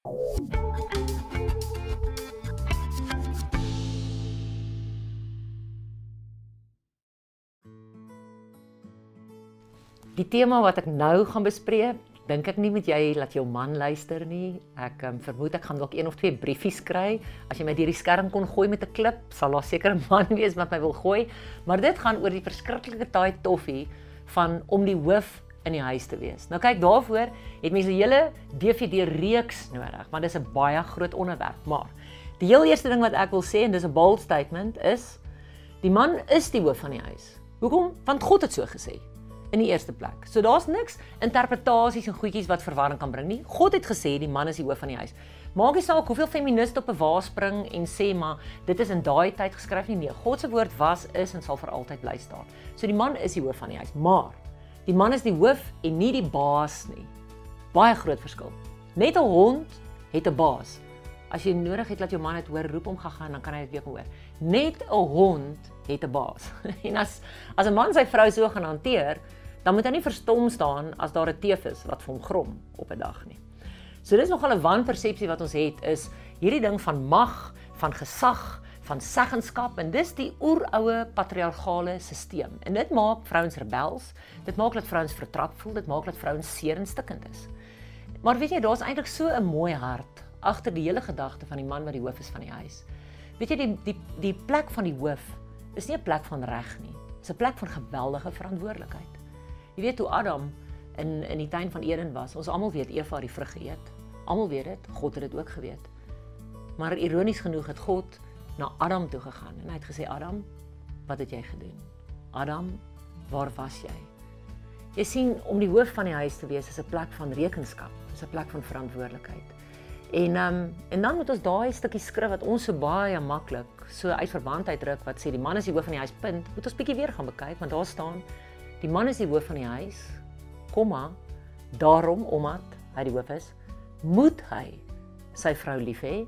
Die tema wat ek nou gaan bespreek, dink ek nie met jy laat jou man luister nie. Ek um, vermoed ek gaan dalk een of twee briefies kry. As jy my deur die skerm kon gooi met 'n klip, sal daar seker 'n man wees wat my wil gooi. Maar dit gaan oor die verskriklike taai toffie van om die hoof in die huis te wees. Nou kyk, daarvoor het mense 'n hele DVD reeks nodig, want dit is 'n baie groot onderwerp. Maar die heel eerste ding wat ek wil sê en dis 'n bold statement is die man is die hoof van die huis. Hoekom? Want God het so gesê in die eerste plek. So daar's niks interpretasies en goedjies wat verwarring kan bring nie. God het gesê die man is die hoof van die huis. Maak nie saak hoeveel feministe op 'n wa spring en sê maar dit is in daai tyd geskryf nie. Nee, God se woord was, is en sal vir altyd bly staan. So die man is die hoof van die huis, maar die man is die hoof en nie die baas nie. Baie groot verskil. Net 'n hond het 'n baas. As jy nodig het dat jou man dit hoor, roep hom gaga dan kan hy dit weer hoor. Net 'n hond het 'n baas. en as as 'n man sy vrou so gaan hanteer, dan moet hy nie verstom staan as daar 'n teef is wat vir hom grom op 'n dag nie. So dis nogal 'n wanpersepsie wat ons het is hierdie ding van mag, van gesag, van seggenskap en dis die oeroue patriargale stelsel. En dit maak vrouens rebels. Dit maak dat vrouens vertrap voel, dit maak dat vrouens seer en stikkend is. Maar weet jy, daar's eintlik so 'n mooi hart agter die hele gedagte van die man wat die hoof is van die huis. Weet jy die die die plek van die hoof is nie 'n plek van reg nie. Dit is 'n plek van geweldige verantwoordelikheid. Jy weet hoe Adam in in die tuin van Eden was. Ons almal weet Eva het die vrug geëet. Almal weet dit. God het dit ook geweet. Maar ironies genoeg het God na Adam toe gegaan en hy het gesê Adam, wat het jy gedoen? Adam, waar was jy? Jy sien om die hoof van die huis te wees is 'n plek van rekenskap, is 'n plek van verantwoordelikheid. En um, en dan moet ons daai stukkie skrif wat ons so baie maklik so uit verband uitdruk wat sê die man is die hoof van die huis punt, moet ons bietjie weer gaan bekyk want daar staan Die man is die hoof van die huis. Komma, daarom omdat hy die hoof is, moet hy sy vrou lief hê.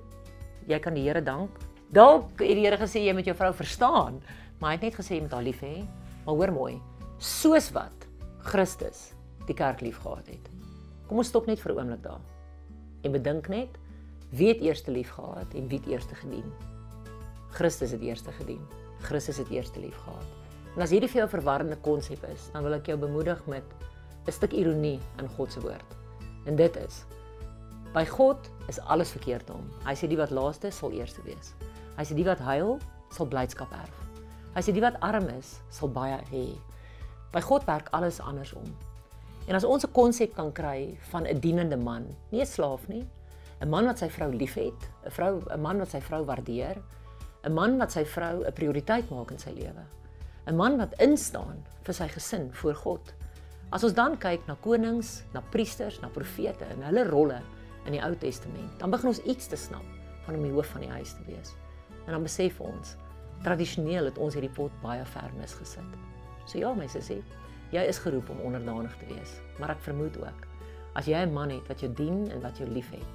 Jy kan die Here dank. Dalk het die Here gesê jy moet jou vrou verstaan, maar hy het net gesê jy moet haar lief hê. Maar hoor mooi, soos wat Christus die kerk liefgehad het. Kom ons stop net vir 'n oomblik daar. En bedink net, wie het eers lief gehad en wie het eers gedien? Christus het eers gedien. Christus het eers lief gehad. En as hierdie vir jou 'n verwarrende konsep is, dan wil ek jou bemoedig met 'n stuk ironie in God se woord. En dit is: By God is alles verkeerd om. Hy sê die wat laaste sal eerste wees. Hy sê die wat huil sal blydskap erf. Hy sê die wat arm is sal baie hê. By God werk alles andersom. En as ons 'n konsep kan kry van 'n dienende man, nie 'n slaaf nie, 'n man wat sy vrou liefhet, 'n vrou 'n man wat sy vrou waardeer, 'n man wat sy vrou 'n prioriteit maak in sy lewe, 'n man wat instaan vir sy gesin voor God. As ons dan kyk na konings, na priesters, na profete en hulle rolle in die Ou Testament, dan begin ons iets te snap van om die hoof van die huis te wees. En dan besef ons, tradisioneel het ons hierdie pot baie ver misgesit. So ja, my sussie, jy is geroep om onderdanig te wees, maar ek vermoed ook as jy 'n man het wat jou dien en wat jou liefhet,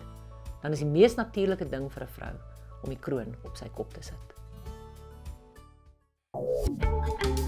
dan is die mees natuurlike ding vir 'n vrou om die kroon op sy kop te sit. Thank you.